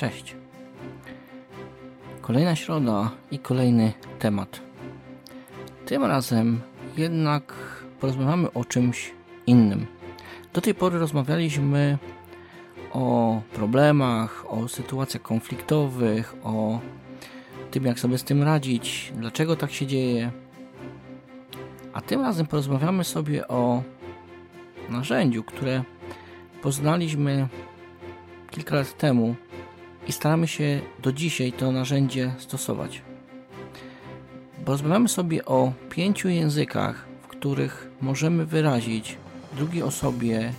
Cześć. Kolejna środa i kolejny temat. Tym razem jednak porozmawiamy o czymś innym. Do tej pory rozmawialiśmy o problemach, o sytuacjach konfliktowych, o tym, jak sobie z tym radzić, dlaczego tak się dzieje. A tym razem porozmawiamy sobie o narzędziu, które poznaliśmy kilka lat temu i staramy się do dzisiaj to narzędzie stosować. Rozmawiamy sobie o pięciu językach, w których możemy wyrazić drugiej osobie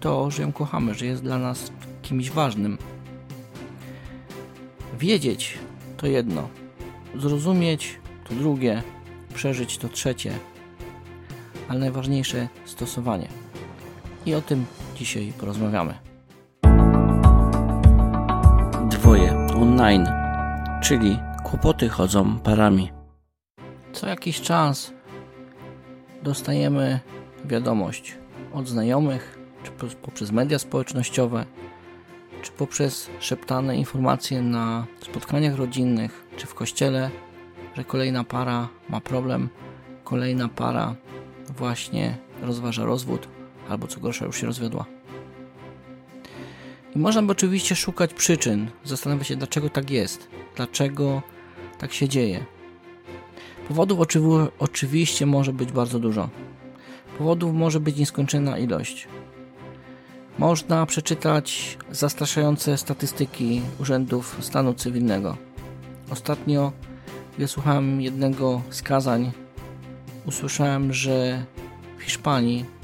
to, że ją kochamy, że jest dla nas kimś ważnym. Wiedzieć to jedno, zrozumieć to drugie, przeżyć to trzecie, ale najważniejsze stosowanie. I o tym dzisiaj porozmawiamy. Online, czyli kłopoty chodzą parami. Co jakiś czas dostajemy wiadomość od znajomych, czy poprzez media społecznościowe, czy poprzez szeptane informacje na spotkaniach rodzinnych, czy w kościele, że kolejna para ma problem, kolejna para właśnie rozważa rozwód, albo co gorsza już się rozwiodła. Można by oczywiście szukać przyczyn, zastanawiać się, dlaczego tak jest, dlaczego tak się dzieje. Powodów oczywiście może być bardzo dużo. Powodów może być nieskończona ilość. Można przeczytać zastraszające statystyki urzędów stanu cywilnego. Ostatnio, gdy słuchałem jednego z kazań, usłyszałem, że w Hiszpanii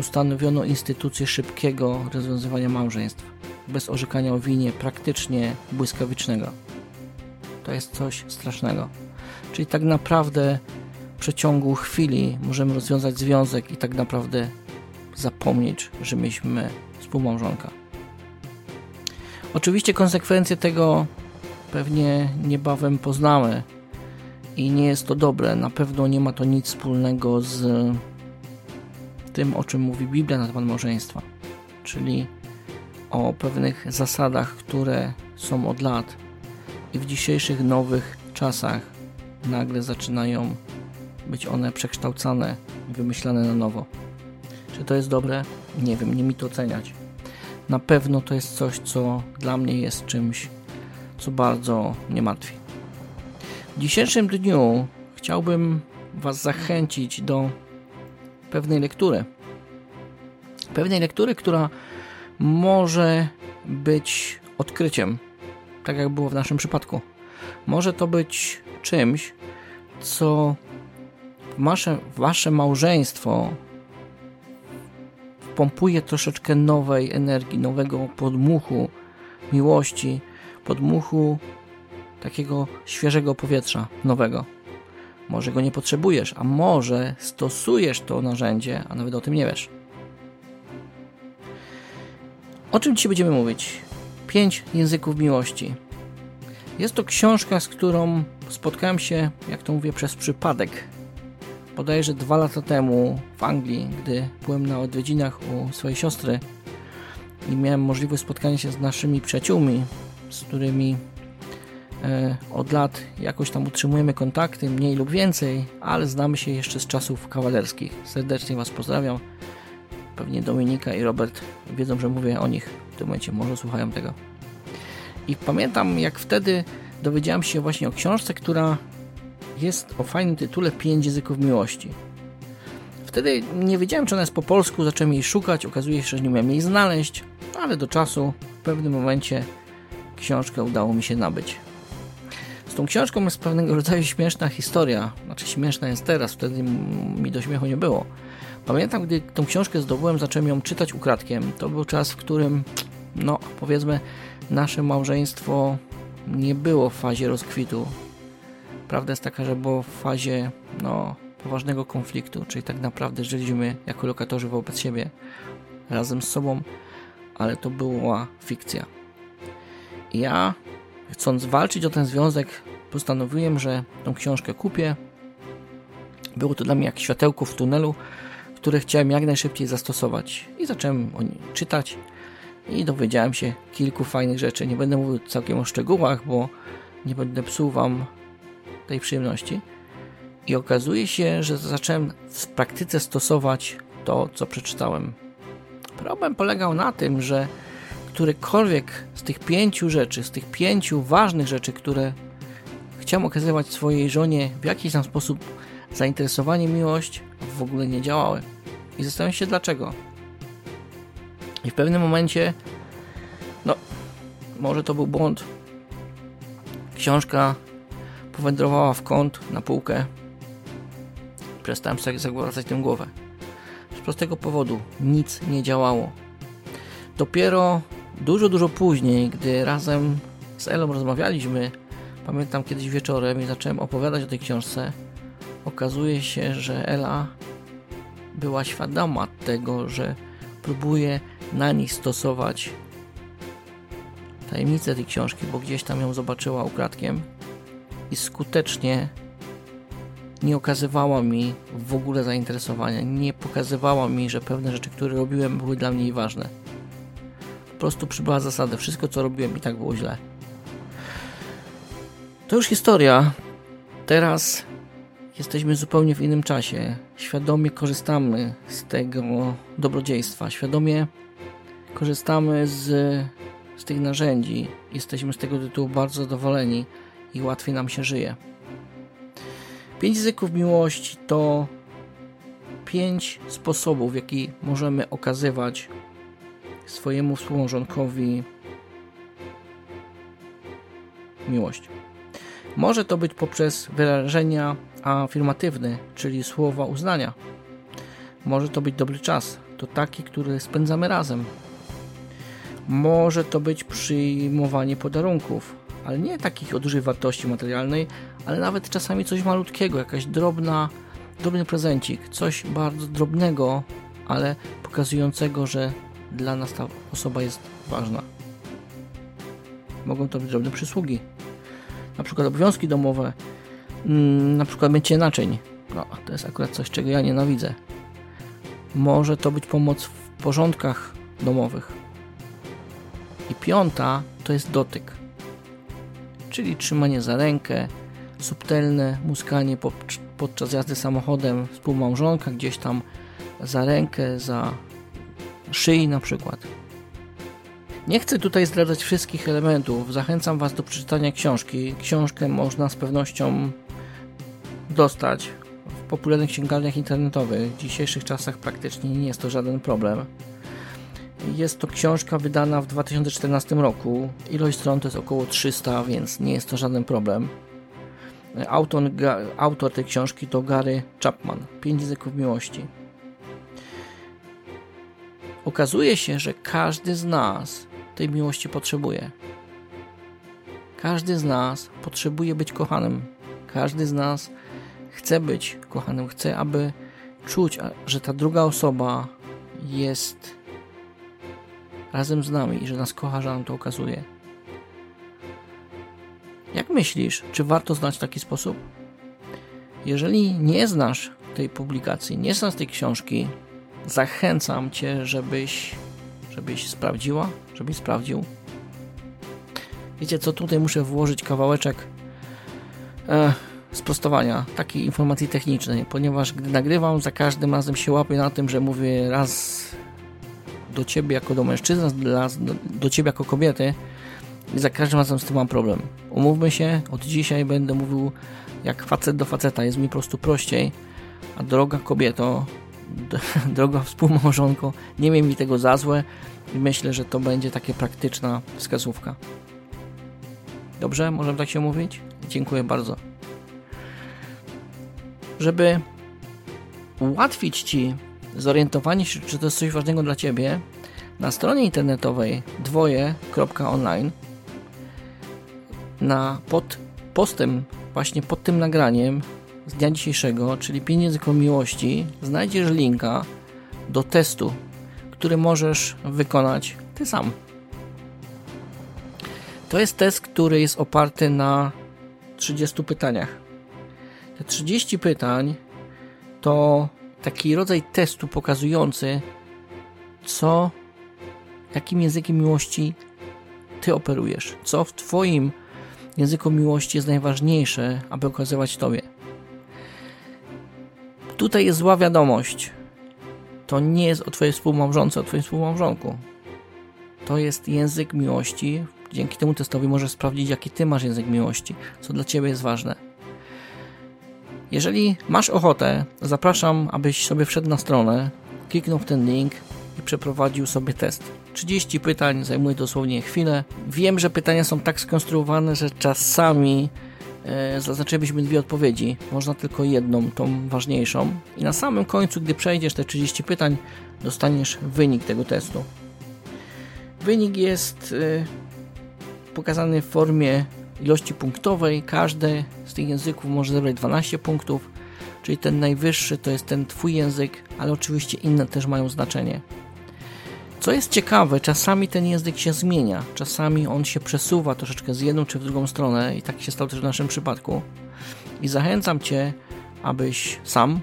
ustanowiono instytucję szybkiego rozwiązywania małżeństw, bez orzekania o winie, praktycznie błyskawicznego. To jest coś strasznego. Czyli tak naprawdę w przeciągu chwili możemy rozwiązać związek i tak naprawdę zapomnieć, że mieliśmy współmałżonka. Oczywiście konsekwencje tego pewnie niebawem poznamy i nie jest to dobre. Na pewno nie ma to nic wspólnego z tym, o czym mówi Biblia na temat małżeństwa, czyli o pewnych zasadach, które są od lat i w dzisiejszych nowych czasach nagle zaczynają być one przekształcane wymyślane na nowo. Czy to jest dobre? Nie wiem, nie mi to oceniać. Na pewno to jest coś, co dla mnie jest czymś, co bardzo mnie martwi. W dzisiejszym dniu chciałbym Was zachęcić do pewnej lektury. Pewnej lektury, która może być odkryciem, tak jak było w naszym przypadku. Może to być czymś, co wasze, wasze małżeństwo pompuje troszeczkę nowej energii, nowego podmuchu miłości, podmuchu takiego świeżego powietrza, nowego. Może go nie potrzebujesz, a może stosujesz to narzędzie, a nawet o tym nie wiesz. O czym dzisiaj będziemy mówić? Pięć języków miłości. Jest to książka, z którą spotkałem się, jak to mówię, przez przypadek. Bodajże dwa lata temu w Anglii, gdy byłem na odwiedzinach u swojej siostry i miałem możliwość spotkania się z naszymi przyjaciółmi, z którymi od lat jakoś tam utrzymujemy kontakty, mniej lub więcej, ale znamy się jeszcze z czasów kawalerskich. Serdecznie Was pozdrawiam. Pewnie Dominika i Robert wiedzą, że mówię o nich w tym momencie, może słuchają tego. I pamiętam, jak wtedy dowiedziałem się właśnie o książce, która jest o fajnym tytule Pięć języków miłości. Wtedy nie wiedziałem, czy ona jest po polsku, zacząłem jej szukać, okazuje się, że nie miałem jej znaleźć, ale do czasu w pewnym momencie książkę udało mi się nabyć. Tą książką jest pewnego rodzaju śmieszna historia, znaczy śmieszna jest teraz, wtedy mi do śmiechu nie było. Pamiętam, gdy tą książkę zdobyłem, zacząłem ją czytać ukradkiem. To był czas, w którym, no powiedzmy, nasze małżeństwo nie było w fazie rozkwitu. Prawda jest taka, że było w fazie no, poważnego konfliktu, czyli tak naprawdę żyliśmy jako lokatorzy wobec siebie, razem z sobą, ale to była fikcja. Ja, chcąc walczyć o ten związek, postanowiłem, że tą książkę kupię. Było to dla mnie jak światełko w tunelu, które chciałem jak najszybciej zastosować. I zacząłem o niej czytać i dowiedziałem się kilku fajnych rzeczy. Nie będę mówił całkiem o szczegółach, bo nie będę psuł Wam tej przyjemności. I okazuje się, że zacząłem w praktyce stosować to, co przeczytałem. Problem polegał na tym, że którekolwiek z tych pięciu rzeczy, z tych pięciu ważnych rzeczy, które chciałem okazywać swojej żonie w jakiś tam sposób zainteresowanie, miłość, w ogóle nie działały. I zastanawiam się dlaczego. I w pewnym momencie, no, może to był błąd. Książka powędrowała w kąt, na półkę. Przestałem sobie zagładzać tę głowę. Z prostego powodu nic nie działało. Dopiero dużo, dużo później, gdy razem z Elą rozmawialiśmy, pamiętam kiedyś wieczorem i zacząłem opowiadać o tej książce, okazuje się, że Ela była świadoma tego, że próbuje na nich stosować tajemnicę tej książki, bo gdzieś tam ją zobaczyła ukradkiem i skutecznie nie okazywała mi w ogóle zainteresowania, nie pokazywała mi, że pewne rzeczy, które robiłem, były dla mnie ważne. Prostu przybyła zasada, wszystko co robiłem i tak było źle. To już historia. Teraz jesteśmy zupełnie w innym czasie. Świadomie korzystamy z tego dobrodziejstwa. Świadomie korzystamy z, z tych narzędzi. Jesteśmy z tego tytułu bardzo zadowoleni i łatwiej nam się żyje. Pięć języków miłości to pięć sposobów, w jaki możemy okazywać swojemu współmałżonkowi miłość. Może to być poprzez wyrażenia afirmatywne, czyli słowa uznania. Może to być dobry czas, to taki, który spędzamy razem. Może to być przyjmowanie podarunków, ale nie takich o dużej wartości materialnej, ale nawet czasami coś malutkiego, jakaś drobna, drobny prezencik, coś bardzo drobnego, ale pokazującego, że dla nas ta osoba jest ważna. Mogą to być drobne przysługi, na przykład obowiązki domowe, mm, na przykład mycie naczyń. No, to jest akurat coś, czego ja nienawidzę. Może to być pomoc w porządkach domowych. I piąta to jest dotyk, czyli trzymanie za rękę, subtelne muskanie podczas jazdy samochodem współmałżonka, gdzieś tam za rękę, za szyi na przykład. Nie chcę tutaj zdradzać wszystkich elementów. Zachęcam Was do przeczytania książki. Książkę można z pewnością dostać w popularnych księgarniach internetowych. W dzisiejszych czasach praktycznie nie jest to żaden problem. Jest to książka wydana w 2014 roku. Ilość stron to jest około 300, więc nie jest to żaden problem. Autor, autor tej książki to Gary Chapman. Pięć języków miłości. Okazuje się, że każdy z nas tej miłości potrzebuje. Każdy z nas potrzebuje być kochanym. Każdy z nas chce być kochanym, chce, aby czuć, że ta druga osoba jest razem z nami i że nas kocha, że nam to okazuje. Jak myślisz, czy warto znać taki sposób? Jeżeli nie znasz tej publikacji, nie znasz tej książki, zachęcam Cię, żebyś żebyś sprawdziła, żebyś sprawdził. Wiecie co, tutaj muszę włożyć kawałeczek e, sprostowania, takiej informacji technicznej, ponieważ gdy nagrywam, za każdym razem się łapię na tym, że mówię raz do ciebie jako do mężczyzny, raz do, do ciebie jako kobiety i za każdym razem z tym mam problem. Umówmy się, od dzisiaj będę mówił jak facet do faceta, jest mi po prostu prościej, a droga kobieto, droga współmałżonko, nie miej mi tego za złe i myślę, że to będzie takie praktyczna wskazówka. Dobrze? Możemy tak się mówić? Dziękuję bardzo. Żeby ułatwić Ci zorientowanie się, czy to jest coś ważnego dla Ciebie, na stronie internetowej dwoje.online na pod postem właśnie pod tym nagraniem z dnia dzisiejszego, czyli 5 języków miłości, znajdziesz linka do testu, który możesz wykonać ty sam. To jest test, który jest oparty na 30 pytaniach. Te 30 pytań to taki rodzaj testu pokazujący, co, jakim językiem miłości ty operujesz, co w twoim języku miłości jest najważniejsze, aby okazywać tobie. Tutaj jest zła wiadomość. To nie jest o twojej współmałżonce, o twoim współmałżonku. To jest język miłości. Dzięki temu testowi możesz sprawdzić, jaki ty masz język miłości, co dla ciebie jest ważne. Jeżeli masz ochotę, zapraszam, abyś sobie wszedł na stronę, kliknął w ten link i przeprowadził sobie test. 30 pytań zajmuje dosłownie chwilę. Wiem, że pytania są tak skonstruowane, że czasami zaznaczylibyśmy dwie odpowiedzi. Można tylko jedną, tą ważniejszą. I na samym końcu, gdy przejdziesz te 30 pytań, dostaniesz wynik tego testu. Wynik jest e, pokazany w formie ilości punktowej. Każdy z tych języków może zebrać 12 punktów, czyli ten najwyższy to jest ten Twój język, ale oczywiście inne też mają znaczenie. Co jest ciekawe, czasami ten język się zmienia, czasami on się przesuwa troszeczkę z jedną czy w drugą stronę i tak się stało też w naszym przypadku. I zachęcam Cię, abyś sam,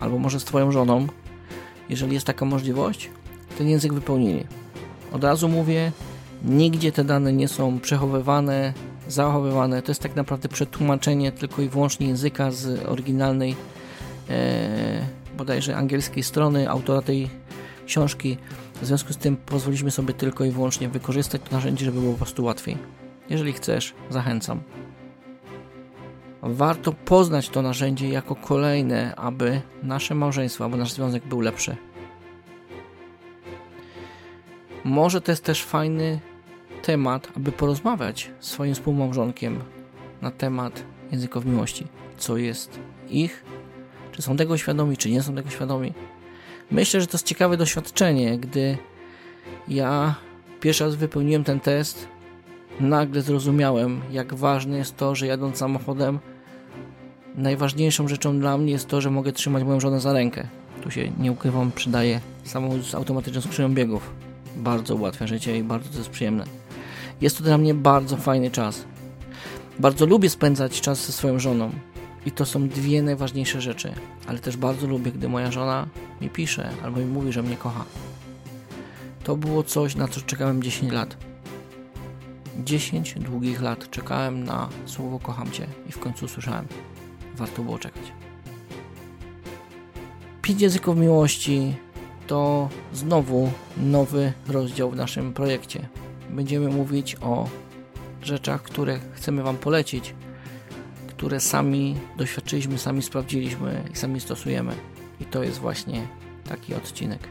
albo może z Twoją żoną, jeżeli jest taka możliwość, ten język wypełnili. Od razu mówię, nigdzie te dane nie są przechowywane, zachowywane. To jest tak naprawdę przetłumaczenie tylko i wyłącznie języka z oryginalnej e, bodajże angielskiej strony autora tej książki. W związku z tym pozwoliliśmy sobie tylko i wyłącznie wykorzystać to narzędzie, żeby było po prostu łatwiej. Jeżeli chcesz, zachęcam. Warto poznać to narzędzie jako kolejne, aby nasze małżeństwo, aby nasz związek był lepszy. Może to jest też fajny temat, aby porozmawiać z swoim współmałżonkiem na temat języków miłości. Co jest ich? Czy są tego świadomi, czy nie są tego świadomi? Myślę, że to jest ciekawe doświadczenie, gdy ja pierwszy raz wypełniłem ten test, nagle zrozumiałem, jak ważne jest to, że jadąc samochodem, najważniejszą rzeczą dla mnie jest to, że mogę trzymać moją żonę za rękę. Tu się, nie ukrywam, przydaje samochód z automatyczną skrzynią biegów. Bardzo ułatwia życie i bardzo to jest przyjemne. Jest to dla mnie bardzo fajny czas. Bardzo lubię spędzać czas ze swoją żoną. I to są dwie najważniejsze rzeczy. Ale też bardzo lubię, gdy moja żona mi pisze albo mi mówi, że mnie kocha. To było coś, na co czekałem 10 lat. 10 długich lat czekałem na słowo kocham cię i w końcu usłyszałem. Warto było czekać. Pięć języków miłości to znowu nowy rozdział w naszym projekcie. Będziemy mówić o rzeczach, które chcemy Wam polecić, które sami doświadczyliśmy, sami sprawdziliśmy i sami stosujemy. I to jest właśnie taki odcinek.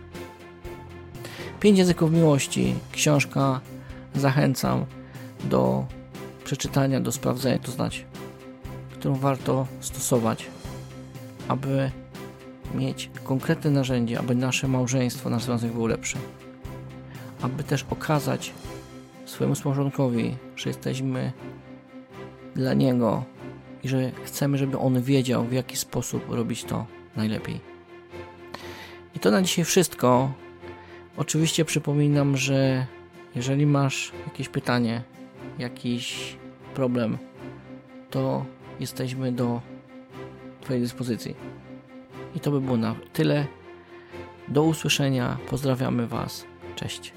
Pięć języków miłości, książka. Zachęcam do przeczytania, do sprawdzenia, to znać, którą warto stosować, aby mieć konkretne narzędzie, aby nasze małżeństwo, nasz związek był lepszy. Aby też okazać swojemu współmałżonkowi, że jesteśmy dla niego i że chcemy, żeby on wiedział, w jaki sposób robić to najlepiej. I to na dzisiaj wszystko. Oczywiście przypominam, że jeżeli masz jakieś pytanie, jakiś problem, to jesteśmy do Twojej dyspozycji. I to by było na tyle. Do usłyszenia. Pozdrawiamy Was. Cześć.